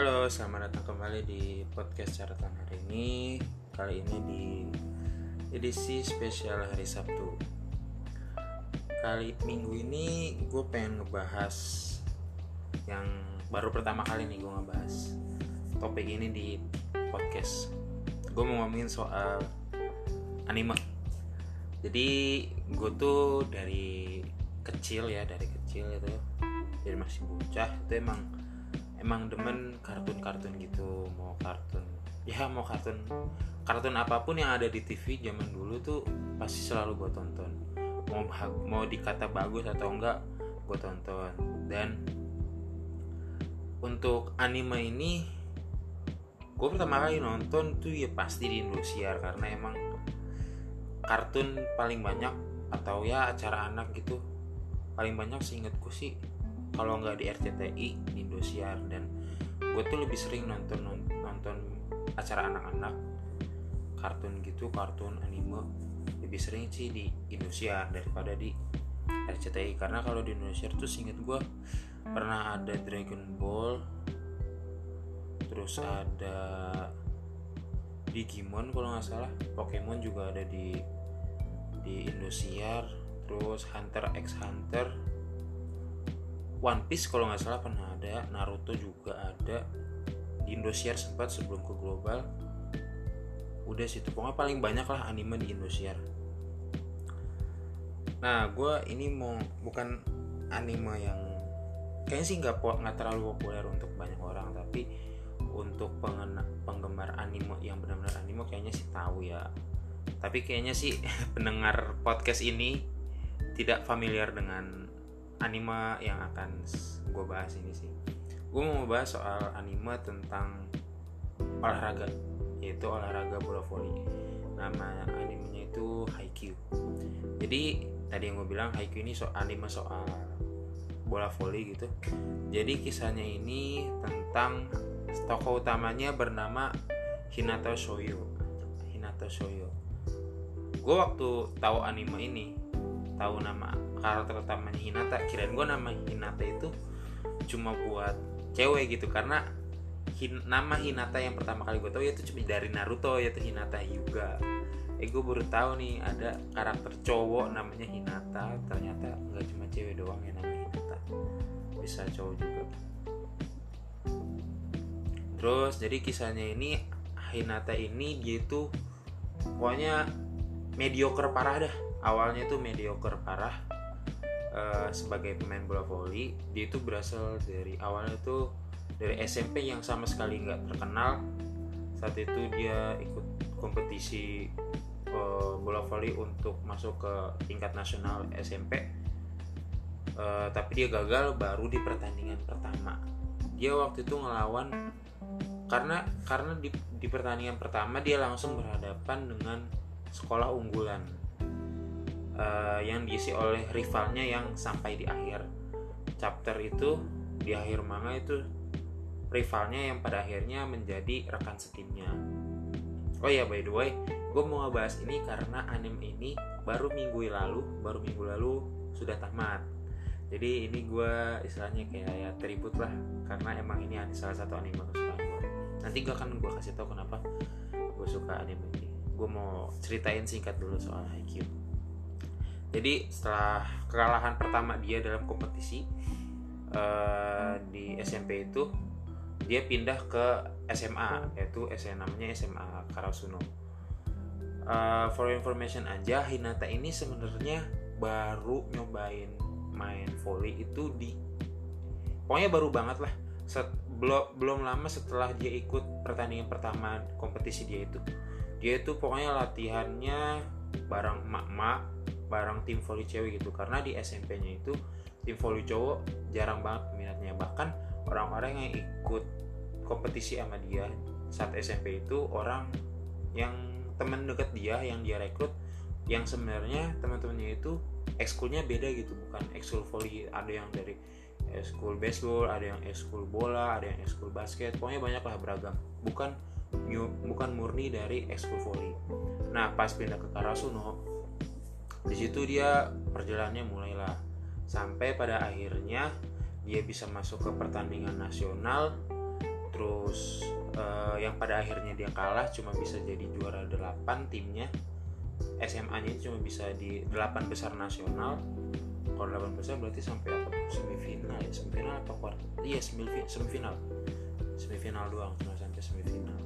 Halo, selamat datang kembali di podcast catatan hari ini. Kali ini di edisi spesial hari Sabtu. Kali minggu ini gue pengen ngebahas yang baru pertama kali nih gue ngebahas topik ini di podcast. Gue mau ngomongin soal anime. Jadi gue tuh dari kecil ya, dari kecil itu, dari masih bocah itu emang emang demen kartun-kartun gitu mau kartun. Ya mau kartun kartun apa pun yang ada di TV zaman dulu tuh pasti selalu gue tonton. Mau mau dikata bagus atau enggak gue tonton. Dan untuk anime ini gue pertama kali nonton tuh ya pasti di Indosiar karena emang kartun paling banyak atau ya acara anak gitu paling banyak seingatku sih kalau nggak di RCTI di Indosiar dan gue tuh lebih sering nonton nonton acara anak-anak kartun gitu kartun anime. Lebih sering sih di Indosiar daripada di RCTI karena kalau di Indonesia tuh singkat gue pernah ada Dragon Ball terus ada Digimon kalau nggak salah. Pokemon juga ada di di Indosiar terus Hunter x Hunter One Piece kalau nggak salah pernah ada Naruto juga ada di Indosiar sempat sebelum ke global. Udah situ pokoknya paling banyak lah anime di Indosiar. Nah gue ini mau bukan anime yang kayaknya sih nggak nggak terlalu populer untuk banyak orang tapi untuk pengena, penggemar anime yang benar-benar anime kayaknya sih tahu ya. Tapi kayaknya sih pendengar podcast ini tidak familiar dengan anime yang akan gue bahas ini sih. Gue mau bahas soal anime tentang olahraga yaitu olahraga bola voli. Nama animenya itu Haikyuu. Jadi tadi yang gue bilang Haikyuu ini soal anime soal bola voli gitu. Jadi kisahnya ini tentang tokoh utamanya bernama Hinata Shoyo. Hinata Shoyo. Gue waktu tahu anime ini tahu nama karakter utamanya Hinata. Kirain gue nama Hinata itu cuma buat cewek gitu. Karena hin, nama Hinata yang pertama kali gue tahu itu cuma dari Naruto yaitu Hinata Hyuga. Eh gue baru tahu nih ada karakter cowok namanya Hinata. Ternyata nggak cuma cewek doang yang namanya Hinata. Bisa cowok juga. Terus jadi kisahnya ini Hinata ini dia itu pokoknya mediocre parah dah. Awalnya tuh mediocre parah uh, sebagai pemain bola voli dia itu berasal dari awalnya tuh dari SMP yang sama sekali nggak terkenal. Saat itu dia ikut kompetisi uh, bola voli untuk masuk ke tingkat nasional SMP uh, tapi dia gagal baru di pertandingan pertama. Dia waktu itu ngelawan karena karena di, di pertandingan pertama dia langsung berhadapan dengan sekolah unggulan uh, yang diisi oleh rivalnya yang sampai di akhir. Chapter itu di akhir manga itu rivalnya yang pada akhirnya menjadi rekan setimnya. Oh ya by the way gue mau ngebahas ini karena anime ini baru minggu lalu baru minggu lalu sudah tamat. Jadi ini gue istilahnya kayak ya tribut lah karena emang ini salah satu anime kesukaan gue nanti gue akan gue kasih tau kenapa gue suka anime ini. Gue mau ceritain singkat dulu soal Haikyuu jadi setelah kekalahan pertama dia dalam kompetisi uh, di SMP itu dia pindah ke SMA yaitu SMA namanya SMA Karasuno. Uh, for information aja Hinata ini sebenarnya baru nyobain main volley itu di pokoknya baru banget lah Set, belum belum lama setelah dia ikut pertandingan pertama kompetisi dia itu. Dia itu pokoknya latihannya bareng emak-emak bareng tim volley cewek gitu. Karena di SMP-nya itu tim volley cowok jarang banget peminatnya. Bahkan orang-orang yang ikut kompetisi sama dia saat SMP itu orang yang teman dekat dia yang dia rekrut yang sebenarnya teman-temannya itu ekskulnya beda gitu. Bukan ekskul volley ada yang dari ekskul baseball ada yang ekskul bola ada yang ekskul basket. Pokoknya banyak lah beragam. Bukan bukan murni dari ekskul volley nah pas pindah ke Karasuno di situ dia perjalanannya mulailah. Sampai pada akhirnya dia bisa masuk ke pertandingan nasional. Terus uh, yang pada akhirnya dia kalah cuma bisa jadi juara 8 timnya. SMA-nya cuma bisa di 8 besar nasional. Kalau 8 besar berarti sampai apa? Semifinal ya? Semifinal apa kuarter iya semifinal. Semifinal doang cuma sampai semifinal.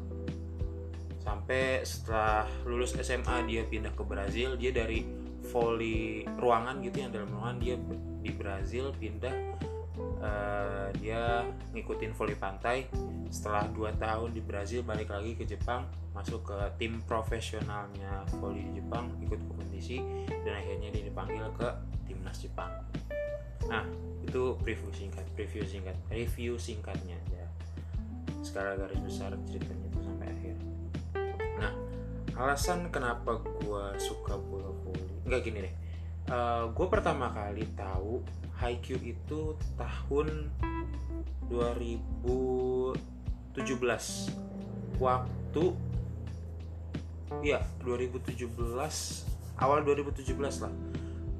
Sampai setelah lulus SMA dia pindah ke Brazil dia dari volley ruangan gitu yang dalam ruangan dia di Brazil pindah uh, dia ngikutin volley pantai. Setelah 2 tahun di Brazil balik lagi ke Jepang masuk ke tim profesionalnya volley di Jepang ikut kompetisi dan akhirnya dia dipanggil ke timnas Jepang. Nah itu preview singkat preview singkat review singkatnya ya sekarang garis besar ceritanya itu sampai akhir. Nah alasan kenapa gue suka bola voli nggak gini deh. Uh, eh, gue pertama kali tahu Haikyuu itu tahun 2017 waktu iya 2017 awal 2017 lah.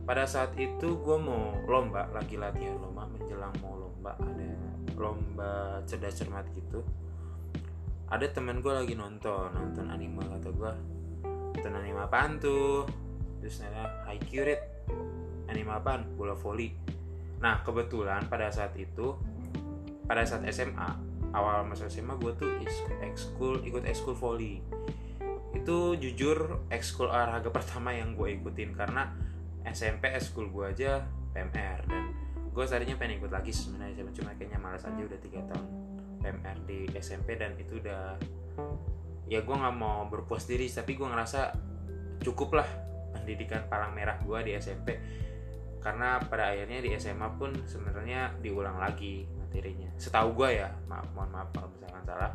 Pada saat itu gue mau lomba lagi latihan lomba menjelang mau lomba ada lomba cerdas cermat gitu. Ada temen gue lagi nonton nonton anime kata gue nonton anime apaan tuh terus nanya high curate anime apaan? Bola voli. Nah kebetulan pada saat itu pada saat SMA awal masa SMA gue tuh ekskul ikut ekskul volley itu jujur ekskul olahraga pertama yang gue ikutin karena SMP ekskul gue aja PMR dan gue tadinya pengen ikut lagi sebenarnya cuma kayaknya malas aja udah tiga tahun PMR di SMP dan itu udah ya gue nggak mau berpuas diri tapi gue ngerasa cukup lah pendidikan palang merah gue di SMP karena pada akhirnya di SMA pun sebenarnya diulang lagi materinya. Setahu gue ya maaf mohon maaf kalau misalkan salah.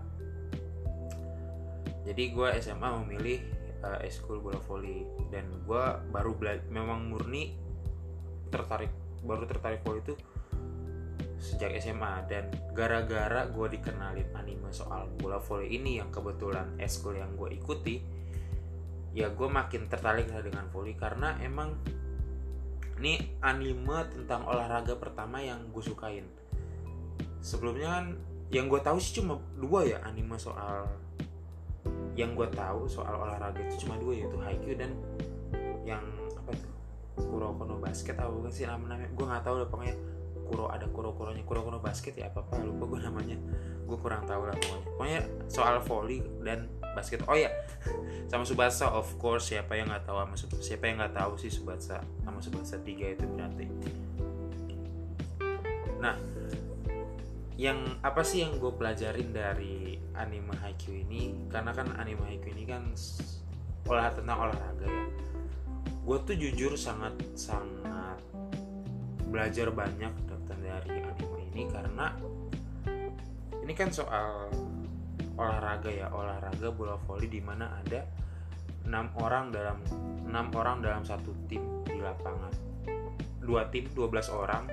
Jadi gue SMA memilih uh, eskul bola voli dan gue baru memang murni tertarik baru tertarik voli itu sejak SMA dan gara-gara gue dikenalin anime soal bola voli ini yang kebetulan eskul yang gue ikuti ya gue makin tertarik dengan voli karena emang ini anime tentang olahraga pertama yang gue sukain. Sebelumnya kan yang gue tahu sih cuma dua ya anime soal yang gue tahu soal olahraga itu cuma dua yaitu Haikyuu dan yang apa tuh Kuroko no Basket apa sih nama namanya gue nggak tahu udah pokoknya Kuro ada Kuro Kuronya Kuroko no Basket ya apa apa lupa gue namanya. Gue kurang tahu lah pokoknya. Pokoknya soal volley dan basket. Oh ya sama Subasa of course siapa yang nggak tahu sama siapa yang nggak tahu sih Subasa sama Subasa tiga itu berarti. Nah yang apa sih yang gue pelajarin dari anime Haikyuu ini? Karena kan anime Haikyuu ini kan olah tentang olahraga ya. Gue tuh jujur sangat sangat belajar banyak dari anime ini karena ini kan soal olahraga ya olahraga bola voli di mana ada enam orang dalam enam orang dalam satu tim di lapangan. Dua tim 12 orang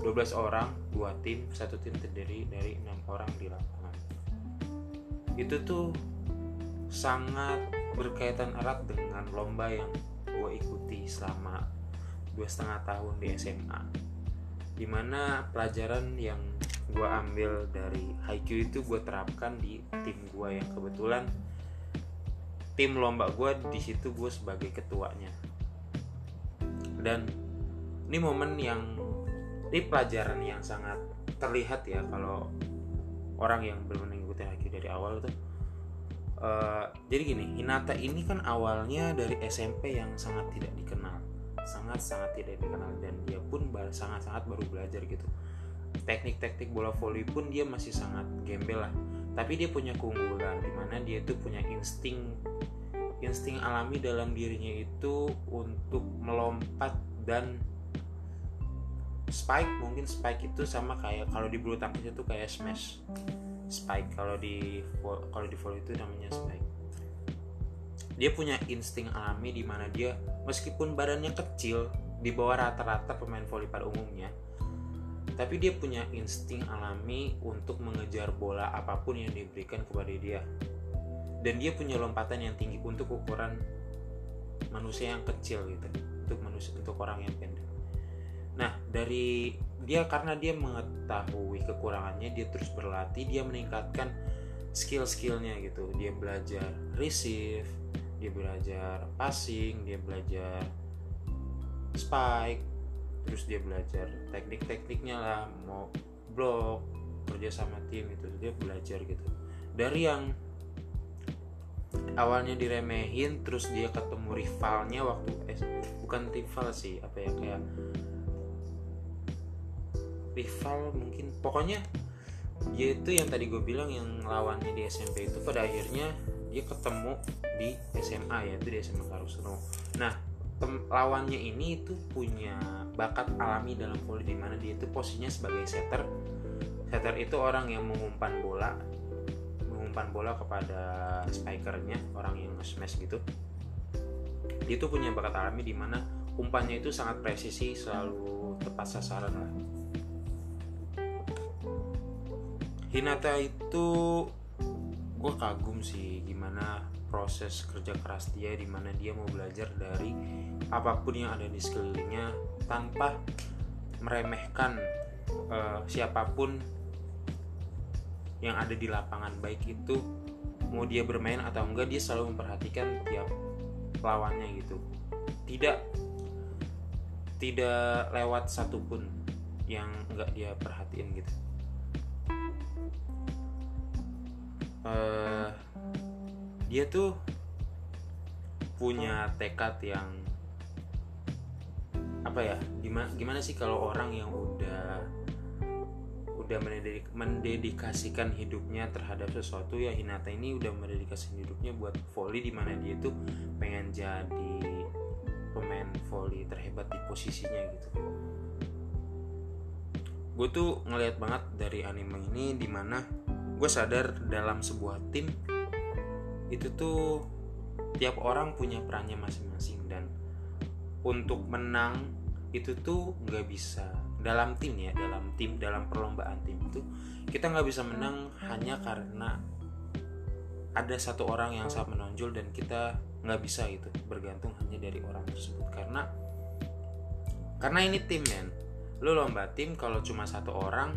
12 orang dua tim satu tim terdiri dari enam orang di lapangan. Itu tuh sangat berkaitan erat dengan lomba yang gue ikuti selama dua setengah tahun di SMA di mana pelajaran yang gue ambil dari Haikyuu itu gue terapkan di tim gue yang kebetulan tim lomba gue di situ gue sebagai ketuanya. Dan ini momen yang ini pelajaran yang sangat terlihat ya kalau orang yang belum mengikuti Haikyuu dari awal tuh. Uh, jadi gini Hinata ini kan awalnya dari SMP yang sangat tidak dikenal sangat sangat tidak dikenal dan dia pun sangat sangat baru belajar gitu. Teknik-teknik bola voli pun dia masih sangat gembel lah. Tapi dia punya keunggulan di mana dia itu punya insting insting alami dalam dirinya itu untuk melompat dan spike mungkin spike itu sama kayak kalau di bulu tangkis itu kayak smash. Spike kalau di kalau di volley itu namanya spike dia punya insting alami di mana dia meskipun badannya kecil di bawah rata-rata pemain volley pada umumnya tapi dia punya insting alami untuk mengejar bola apa pun yang diberikan kepada dia. Dan dia punya lompatan yang tinggi untuk ukuran manusia yang kecil gitu untuk manusia untuk orang yang pendek. Nah dari dia karena dia mengetahui kekurangannya dia terus berlatih dia meningkatkan skill-skillnya gitu. Dia belajar receive dia belajar passing dia belajar spike terus dia belajar teknik-tekniknya lah mau blok kerja sama tim itu dia belajar gitu. Dari yang awalnya diremehin terus dia ketemu rivalnya waktu eh, bukan rival sih apa ya kayak rival mungkin pokoknya dia itu yang tadi gue bilang yang lawannya di SMP itu pada akhirnya dia ketemu di SMA yaitu di SMA Karusno. Nah lawannya ini itu punya bakat alami dalam volley di mana dia itu posisinya sebagai setter. Setter itu orang yang mengumpan bola, mengumpan bola kepada spikernya, orang yang smash gitu. Dia itu punya bakat alami di mana umpannya itu sangat presisi, selalu tepat sasaran lah Hinata itu gue kagum sih gimana proses kerja keras dia di mana dia mau belajar dari apa pun yang ada di sekelilingnya tanpa meremehkan uh, siapa pun yang ada di lapangan. Baik itu mau dia bermain atau enggak dia selalu memperhatikan tiap lawannya gitu. Tidak tidak lewat satupun yang enggak dia perhatiin gitu uh, dia tuh punya tekad yang apa ya? Gimana gimana sih kalau orang yang udah udah mendedik, mendedikasikan hidupnya terhadap sesuatu ya Hinata ini udah mendedikasikan hidupnya buat volley di mana dia tuh pengen jadi pemain volley terhebat di posisinya gitu. Gue tuh ngeliat banget dari anime ini di mana gue sadar dalam sebuah tim itu tuh tiap orang punya perannya masing-masing dan untuk menang itu tuh nggak bisa. Dalam tim ya dalam tim dalam perlombaan tim itu kita nggak bisa menang hanya karena ada satu orang yang sangat menonjol dan kita nggak bisa gitu bergantung hanya dari orang tersebut. Karena karena ini tim men. Lo lomba tim kalau cuma satu orang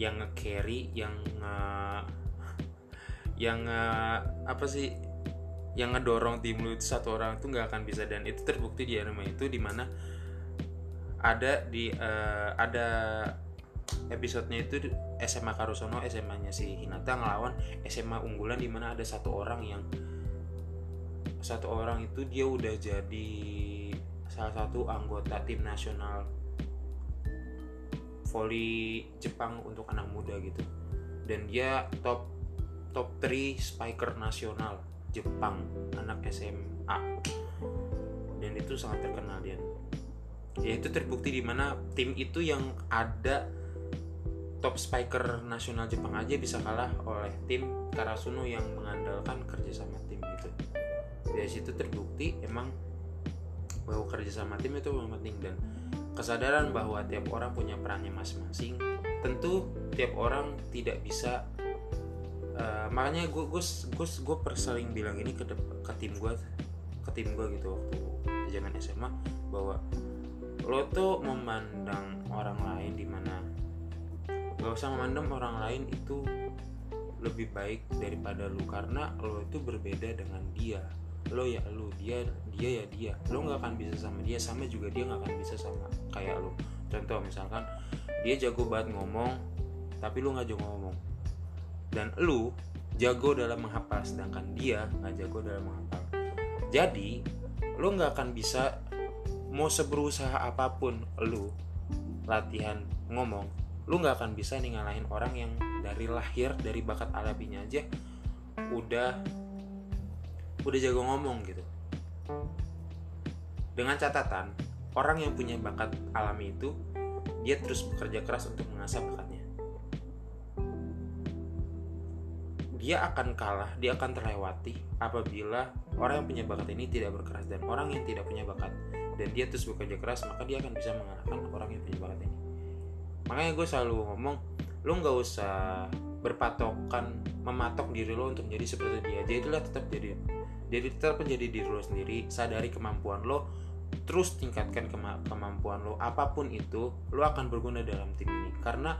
yang nge-carry yang nge yang nge apa sih yang ngedorong tim lu itu satu orang tuh nggak akan bisa. Dan itu terbukti di anime itu di mana ada di uh, ada episodenya itu SMA Karusono SMA nya si Hinata ngelawan SMA unggulan di mana ada satu orang yang satu orang itu dia udah jadi salah satu anggota tim nasional volley Jepang untuk anak muda gitu. Dan dia top top 3 spiker nasional Jepang anak SMA dan itu sangat terkenal dia ya itu terbukti di mana tim itu yang ada top spiker nasional Jepang aja bisa kalah oleh tim Karasuno yang mengandalkan kerjasama tim gitu dari situ terbukti emang bahwa kerjasama tim itu penting dan kesadaran bahwa tiap orang punya perannya masing-masing tentu tiap orang tidak bisa uh, makanya gue gue gue gue sering bilang ini ke ke tim gue ke tim gue gitu waktu zaman SMA bahwa lo tuh memandang orang lain di mana gak usah memandang orang lain itu lebih baik daripada lu karena lo itu berbeda dengan dia lo ya lo dia dia ya dia. Lo nggak akan bisa sama dia sama juga dia nggak akan bisa sama kayak lo. Contoh misalkan dia jago banget ngomong tapi lo nggak jago ngomong. Dan lo jago dalam menghafal sedangkan dia nggak jago dalam menghafal. Jadi lo nggak akan bisa mau seberusaha apa pun lo latihan ngomong lo nggak akan bisa nih ngalahin orang yang dari lahir dari bakat alaminya aja udah udah jago ngomong gitu. Dengan catatan orang yang punya bakat alami itu dia terus bekerja keras untuk mengasah bakatnya. Dia akan kalah dia akan terlewati apabila orang yang punya bakat ini tidak berkeras dan orang yang tidak punya bakat dan dia terus bekerja keras maka dia akan bisa mengalahkan orang yang punya bakat ini. Makanya gue selalu ngomong lo nggak usah berpatokan mematok diri lo untuk menjadi seperti dia. Jadilah tetap jadi jadi tetap menjadi diri lo sendiri sadari kemampuan lo terus tingkatkan kema kemampuan lo. Apa pun itu lo akan berguna dalam tim ini. Karena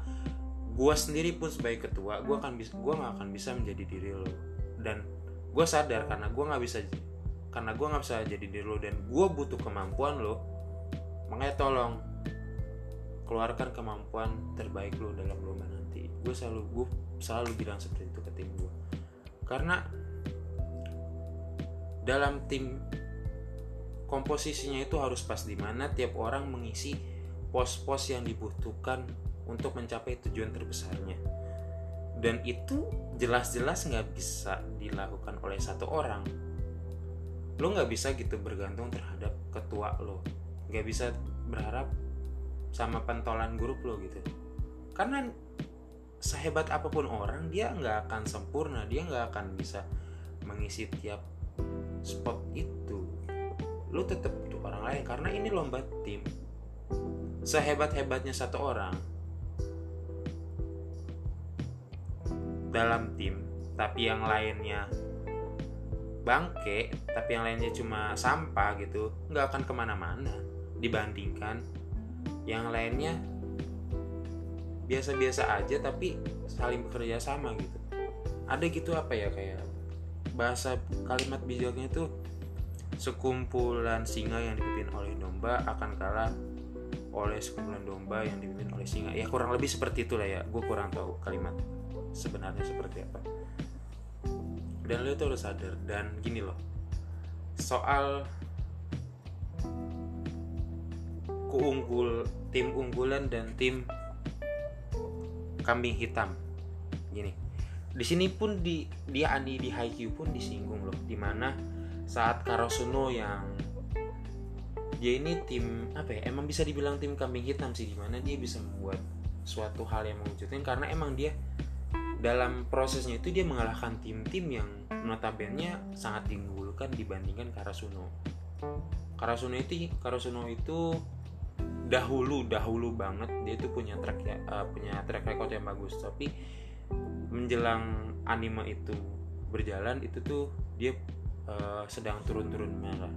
gue sendiri pun sebagai ketua gue akan bisa gue nggak akan bisa menjadi diri lo. Dan gue sadar karena gue nggak bisa karena gue nggak bisa jadi diri lo dan gue butuh kemampuan lo makanya tolong keluarkan kemampuan terbaik lo dalam lomba nanti. Gue selalu gue selalu bilang seperti itu ke tim gue karena dalam tim komposisinya itu harus pas di mana tiap orang mengisi pos-pos yang dibutuhkan untuk mencapai tujuan terbesarnya. Dan itu jelas-jelas nggak bisa dilakukan oleh satu orang. Lo nggak bisa gitu bergantung terhadap ketua lo. Nggak bisa berharap sama pentolan grup lo gitu. Karena sehebat apa pun orang dia nggak akan sempurna dia nggak akan bisa mengisi tiap spot itu lu tetap butuh orang lain. Karena ini lomba tim. Sehebat hebatnya satu orang. Dalam tim. Tapi yang lainnya bangke tapi yang lainnya cuma sampah gitu nggak akan ke mana-mana. Dibandingkan yang lainnya biasa-biasa aja tapi saling bekerja sama gitu. Ada gitu apa ya kayak bahasa kalimat bijaknya itu sekumpulan singa yang dipimpin oleh domba akan kalah oleh sekumpulan domba yang dipimpin oleh singa. Ya kurang lebih seperti itulah ya. Gue kurang tahu kalimat sebenarnya seperti apa. Dan lo itu harus sadar. Dan gini loh soal keunggul tim unggulan dan tim kambing hitam. Gini di sini pun di dia Andi di Haikyuu pun disinggung loh di mana saat Karosuno yang dia ini tim apa ya emang bisa dibilang tim kambing hitam sih di mana dia bisa membuat suatu hal yang mengejutkan karena emang dia dalam prosesnya itu dia mengalahkan tim-tim yang notabene sangat diunggulkan dibandingkan Karasuno. Karasuno itu Karasuno itu dahulu dahulu banget dia tuh punya track ya, uh, punya track record yang bagus tapi menjelang anime itu berjalan itu tuh dia uh, sedang turun-turun merah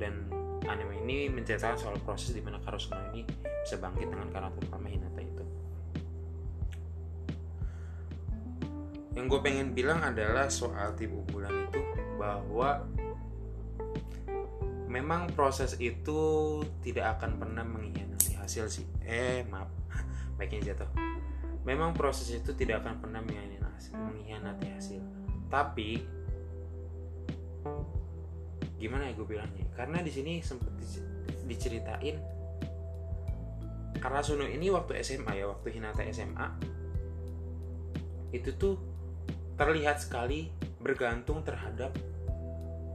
dan anime ini menceritakan soal proses di mana ini bisa bangkit dengan karakter utama Hinata itu. Yang gue pengen bilang adalah soal tim unggulan itu bahwa memang proses itu tidak akan pernah mengkhianati hasil sih. Eh maaf, baiknya jatuh memang proses itu tidak akan pernah mengkhianati hasil tapi gimana ya gue bilangnya? Karena di sini sempat diceritain karena Suno ini waktu SMA ya waktu Hinata SMA itu tuh terlihat sekali bergantung terhadap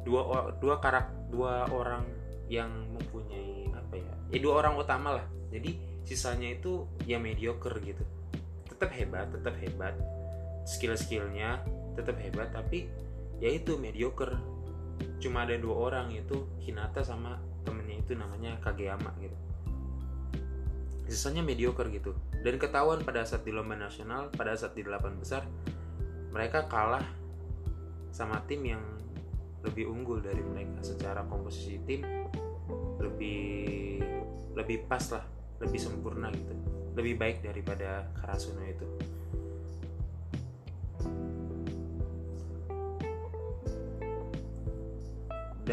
dua dua karak dua orang yang mempunyai apa ya ya dua orang utama lah. Jadi sisanya itu ya mediocre gitu. Tetap hebat tetap hebat skill-skillnya tetap hebat tapi ya itu mediocre. Cuma ada dua orang itu Hinata sama temennya itu namanya Kageyama gitu. Sisanya mediocre gitu. Dan ketahuan pada saat di lomba nasional pada saat di delapan besar mereka kalah sama tim yang lebih unggul dari mereka. Secara komposisi tim lebih lebih pas lah lebih sempurna gitu. Lebih baik daripada Karasuno itu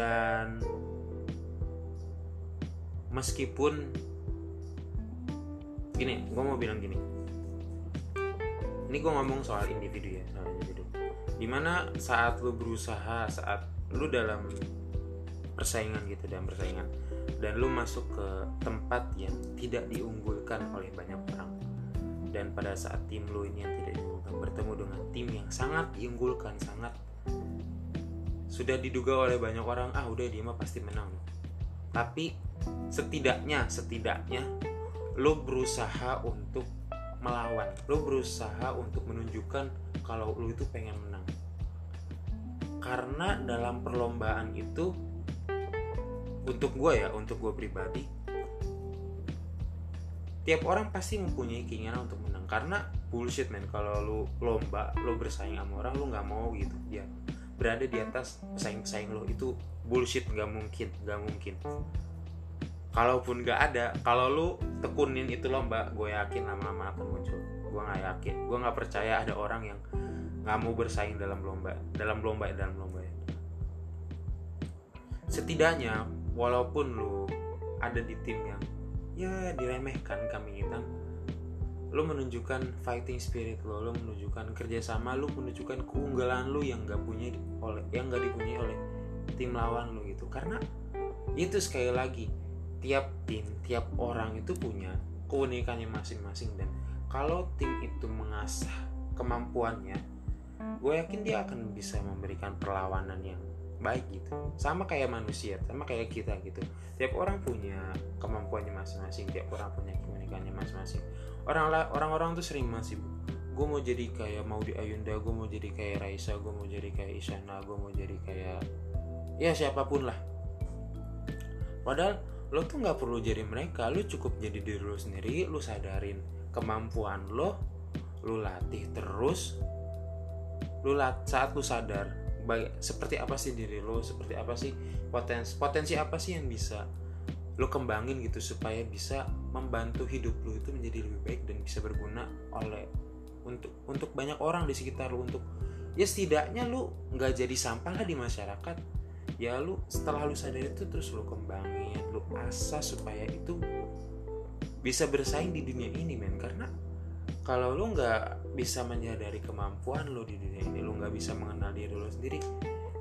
dan meskipun gini gue mau bilang gini. Ini gue ngomong soal individu ya soal individu. Di mana saat lu berusaha saat lu dalam persaingan gitu dalam persaingan dan lu masuk ke tempat yang tidak diunggulkan oleh banyak orang. Dan pada saat tim lu ini yang tidak diunggulkan bertemu dengan tim yang sangat diunggulkan sangat sudah diduga oleh banyak orang ah udah dia mah pasti menang. Tapi setidaknya setidaknya lo berusaha untuk melawan lo berusaha untuk menunjukkan kalau lo itu pengen menang. Karena dalam perlombaan itu untuk gue ya untuk gue pribadi tiap orang pasti mempunyai keinginan untuk menang. Karena bullshit men. Kalau lu lomba lu bersaing sama orang lu nggak mau gitu. Ya berada di atas pesaing-pesaing lo itu bullshit nggak mungkin nggak mungkin. Kalaupun nggak ada kalau lu tekunin itu lomba gue yakin lama-lama akan muncul. Gue nggak yakin gue nggak percaya ada orang yang nggak mau bersaing dalam lomba dalam lomba dalam lomba. Setidaknya walaupun lu ada di tim yang ya diremehkan kami hitam lo menunjukkan fighting spirit lo lo menunjukkan kerjasama lo menunjukkan keunggulan lo yang gak punya oleh yang gak dipunyai oleh tim lawan lo gitu. Karena itu sekali lagi tiap tim tiap orang itu punya keunikannya masing-masing dan kalau tim itu mengasah kemampuannya gue yakin dia akan bisa memberikan perlawanan yang baik gitu. Sama kayak manusia sama kayak kita gitu. Tiap orang punya kemampuannya masing-masing tiap orang punya keunikannya masing-masing. Orang orang-orang tuh sering masih gue mau jadi kayak mau di Ayunda gue mau jadi kayak Raisa gue mau jadi kayak Isyana gue mau jadi kayak ya siapa pun lah. Padahal lo tuh nggak perlu jadi mereka lo cukup jadi diri lo sendiri lo sadarin kemampuan lo lo latih terus lo lat saat lo sadar seperti apa sih diri lo seperti apa sih potensi potensi apa sih yang bisa lo kembangin gitu supaya bisa membantu hidup lo itu menjadi lebih baik dan bisa berguna oleh untuk untuk banyak orang di sekitar lo. Untuk ya setidaknya lo nggak jadi sampah lah di masyarakat. Ya lo setelah lo sadar itu terus lo kembangin lo asah supaya itu bisa bersaing di dunia ini men. Karena kalau lo nggak bisa menyadari kemampuan lo di dunia ini lo nggak bisa mengenal diri lo sendiri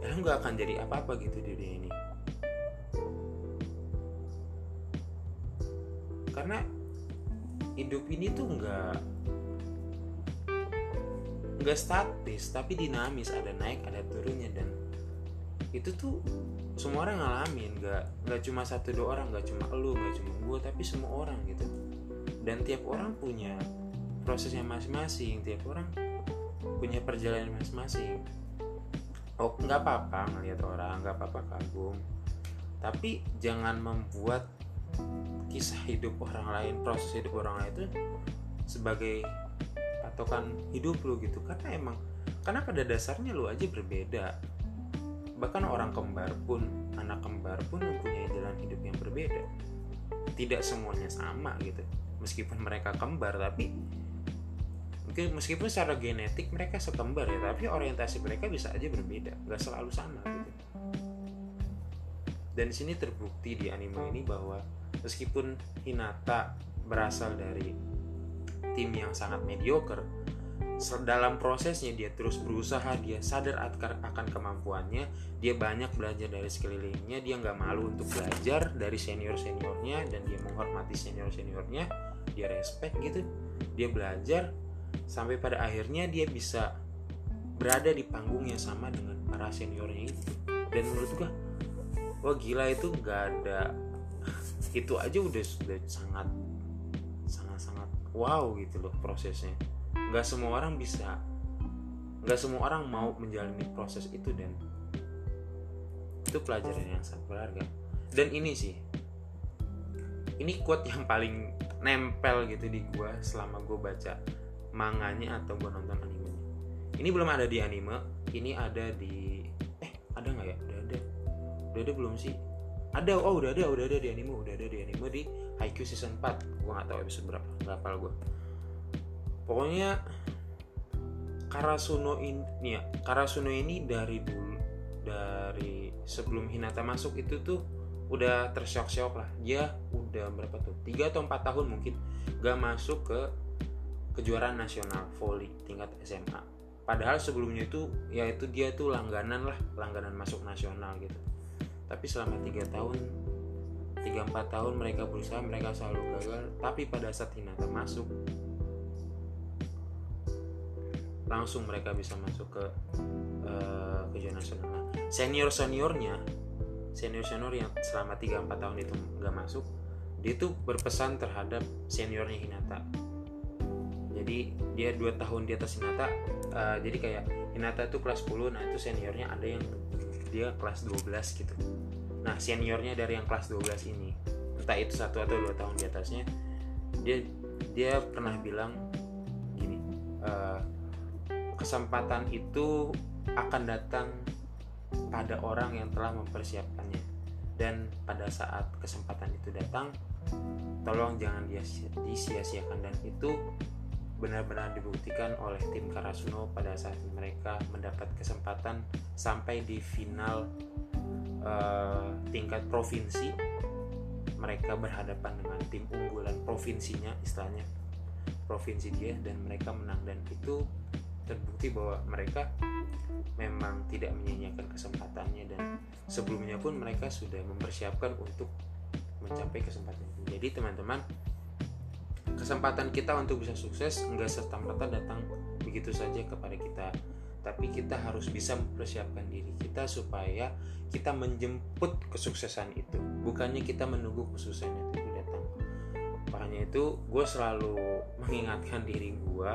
ya lo nggak akan jadi apa-apa gitu di dunia ini. Karena hidup ini tuh nggak nggak statis tapi dinamis ada naik ada turunnya dan itu tuh semua orang ngalamin. Nggak nggak cuma satu dua orang nggak cuma lo nggak cuma gue tapi semua orang gitu. Dan tiap orang punya prosesnya masing-masing tiap orang punya perjalanan masing-masing. Oh nggak apa-apa ngelihat orang nggak apa-apa kagum. Tapi jangan membuat kisah hidup orang lain proses hidup orang lain itu sebagai patokan hidup lu gitu. Karena emang karena pada dasarnya lu aja berbeda. Bahkan orang kembar pun anak kembar pun mempunyai jalan hidup yang berbeda. Tidak semuanya sama gitu. Meskipun mereka kembar tapi meskipun secara genetik mereka sekembar ya tapi orientasi mereka bisa aja berbeda. Nggak selalu sama gitu. Dan sini terbukti di anime ini bahwa meskipun Hinata berasal dari tim yang sangat mediocre dalam prosesnya dia terus berusaha dia sadar akan kemampuannya dia banyak belajar dari sekelilingnya dia nggak malu untuk belajar dari senior seniornya dan dia menghormati senior seniornya dia respect gitu dia belajar sampai pada akhirnya dia bisa berada di panggung yang sama dengan para seniornya itu. Dan menurut gua wah gila itu nggak ada itu aja udah sudah sangat sangat sangat wow gitu loh prosesnya. Nggak semua orang bisa nggak semua orang mau menjalani proses itu dan. Itu pelajaran yang sangat berharga. Dan ini sih ini quote yang paling nempel gitu di gua selama gue baca manganya atau gue nonton animenya. Ini belum ada di anime ini ada di eh ada nggak ya? Udah ada. Udah ada belum sih? Ada oh udah ada udah ada di anime udah ada di anime di Haikyuu season 4 gue nggak tahu episode berapa nggak hafal gue pokoknya Karasuno ini ya Karasuno ini dari dulu dari sebelum Hinata masuk itu tuh udah tersyok-syok lah. Dia udah berapa tuh? Tiga atau empat tahun mungkin. Gak masuk ke kejuaraan nasional volley tingkat SMA padahal sebelumnya itu ya itu dia tuh langganan lah langganan masuk nasional gitu. Tapi selama tiga tahun tiga empat tahun mereka berusaha mereka selalu gagal. Tapi pada saat Hinata masuk langsung mereka bisa masuk ke uh, kejuaraan nasional. Nah, senior seniornya senior senior yang selama 3-4 tahun itu nggak masuk dia tuh berpesan terhadap seniornya Hinata jadi dia dua tahun di atas Hinata uh, jadi kayak Hinata itu kelas 10 nah itu seniornya ada yang dia kelas 12 gitu. Nah seniornya dari yang kelas 12 ini entah itu satu atau dua tahun di atasnya dia dia pernah bilang gini uh, kesempatan itu akan datang pada orang yang telah mempersiapkannya. Dan pada saat kesempatan itu datang tolong jangan disia-siakan. Dan itu benar-benar dibuktikan oleh tim Karasuno pada saat mereka mendapat kesempatan sampai di final uh, tingkat provinsi. Mereka berhadapan dengan tim unggulan provinsinya istilahnya. Provinsi dia dan mereka menang. Dan itu terbukti bahwa mereka memang tidak menyia-nyiakan kesempatannya. Dan sebelumnya pun mereka sudah mempersiapkan untuk mencapai kesempatan itu. Jadi teman-teman, kesempatan kita untuk bisa sukses enggak serta merta datang begitu saja kepada kita, tapi kita harus bisa mempersiapkan diri kita supaya kita menjemput kesuksesan itu, bukannya kita menunggu kesuksesan itu datang. Makanya itu gue selalu mengingatkan diri gue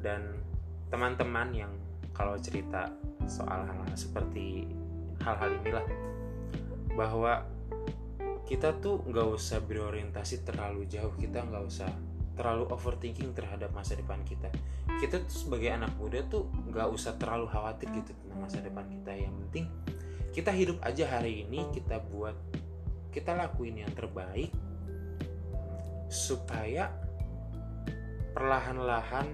dan teman-teman yang kalau cerita soal hal-hal seperti hal-hal inilah bahwa kita tuh nggak usah berorientasi terlalu jauh kita nggak usah terlalu overthinking terhadap masa depan kita. Kita tuh sebagai anak muda tuh nggak usah terlalu khawatir gitu tentang masa depan kita. Yang penting kita hidup aja hari ini kita buat kita lakuin yang terbaik supaya perlahan-lahan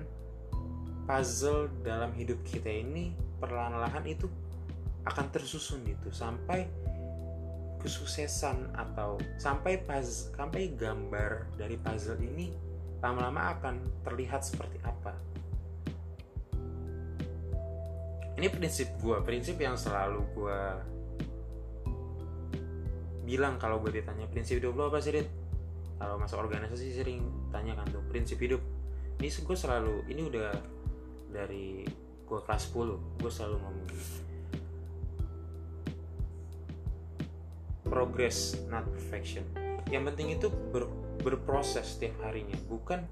puzzle dalam hidup kita ini perlahan-lahan itu akan tersusun gitu. Sampai kesuksesan atau sampai puzzle, sampai gambar dari puzzle ini lama-lama akan terlihat seperti apa. Ini prinsip gue, prinsip yang selalu gue bilang kalau gue ditanya prinsip hidup lo apa sih, Dit? Kalau masuk organisasi sering tanya kan tuh prinsip hidup. Ini gue selalu, ini udah dari gue kelas 10 gue selalu ngomong progress not perfection. Yang penting itu ber, berproses setiap harinya. Bukan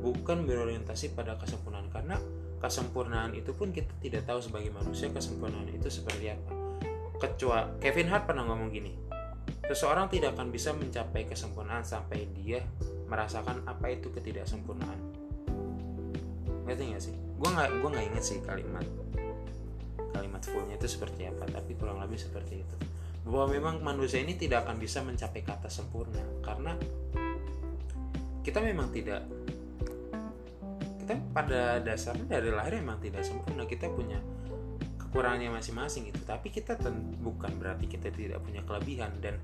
bukan berorientasi pada kesempurnaan. Karena kesempurnaan itu pun kita tidak tahu sebagai manusia kesempurnaan itu seperti apa. Kecuali Kevin Hart pernah ngomong gini seseorang tidak akan bisa mencapai kesempurnaan sampai dia merasakan apa itu ketidaksempurnaan. Ngerti gak sih? Gue nggak gue nggak inget sih kalimat kalimat fullnya itu seperti apa tapi kurang lebih seperti itu bahwa memang manusia ini tidak akan bisa mencapai kata sempurna. Karena kita memang tidak kita pada dasarnya dari lahir memang tidak sempurna. Kita punya kekurangannya masing-masing gitu. Tapi kita bukan berarti kita tidak punya kelebihan. Dan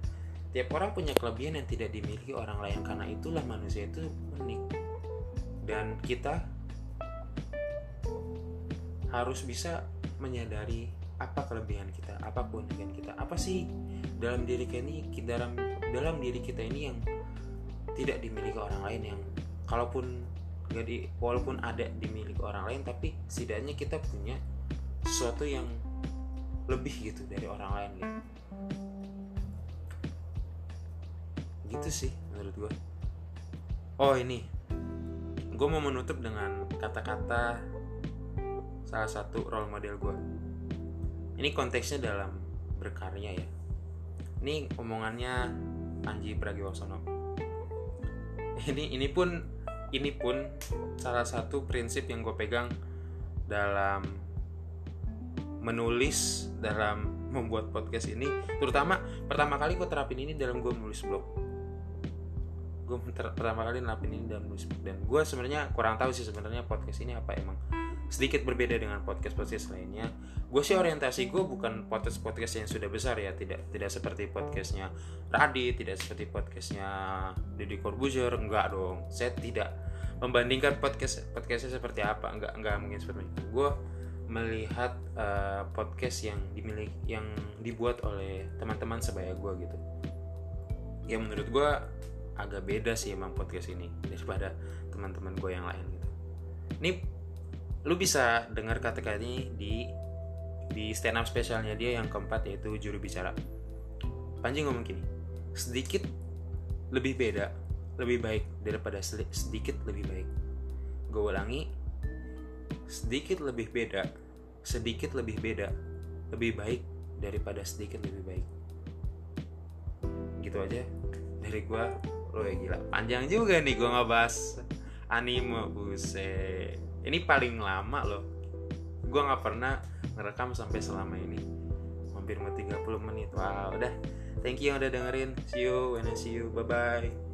tiap orang punya kelebihan yang tidak dimiliki orang lain. Karena itulah manusia itu unik. Dan kita harus bisa menyadari apa kelebihan kita, apa keunikan kita, apa sih dalam diri kita ini dalam dalam diri kita ini yang tidak dimiliki orang lain yang kalaupun gak di walaupun ada dimiliki orang lain tapi setidaknya kita punya sesuatu yang lebih gitu dari orang lain gitu. Gitu sih menurut gue oh ini. Gue mau menutup dengan kata-kata salah satu role model gue ini konteksnya dalam berkarya ya. Ini omongannya Panji Pragiwaksono. Ini ini pun ini pun salah satu prinsip yang gue pegang dalam menulis dalam membuat podcast ini. Terutama pertama kali gue terapin ini dalam gue menulis blog. Gue pertama kali nerapin ini dalam menulis blog. Dan gue sebenarnya kurang tahu sih sebenarnya podcast ini apa. Emang sedikit berbeda dengan podcast-podcast lainnya. Gue sih orientasi gue bukan podcast-podcast yang sudah besar ya, tidak tidak seperti podcastnya Radit, tidak seperti podcastnya Deddy Corbuzier, enggak dong. Saya tidak membandingkan podcast podcastnya seperti apa, enggak enggak mungkin seperti itu. Gue melihat uh, podcast yang dimiliki yang dibuat oleh teman-teman sebaya gue gitu. Ya menurut gue agak beda sih emang podcast ini daripada teman-teman gue yang lain gitu. Ini lu bisa dengar kata-kata ini di di stand up spesialnya dia yang keempat yaitu juru bicara. Panji ngomong gini sedikit lebih beda lebih baik daripada sedikit lebih baik. Gue ulangi sedikit lebih beda sedikit lebih beda lebih baik daripada sedikit lebih baik. Gitu aja dari gue lo ya gila panjang juga nih gue ngebahas anime buset. Ini paling lama loh gue nggak pernah ngerekam sampai selama ini. Hampir mau 30 menit. Wow udah. Thank you yang udah dengerin. See you when I see you. Bye bye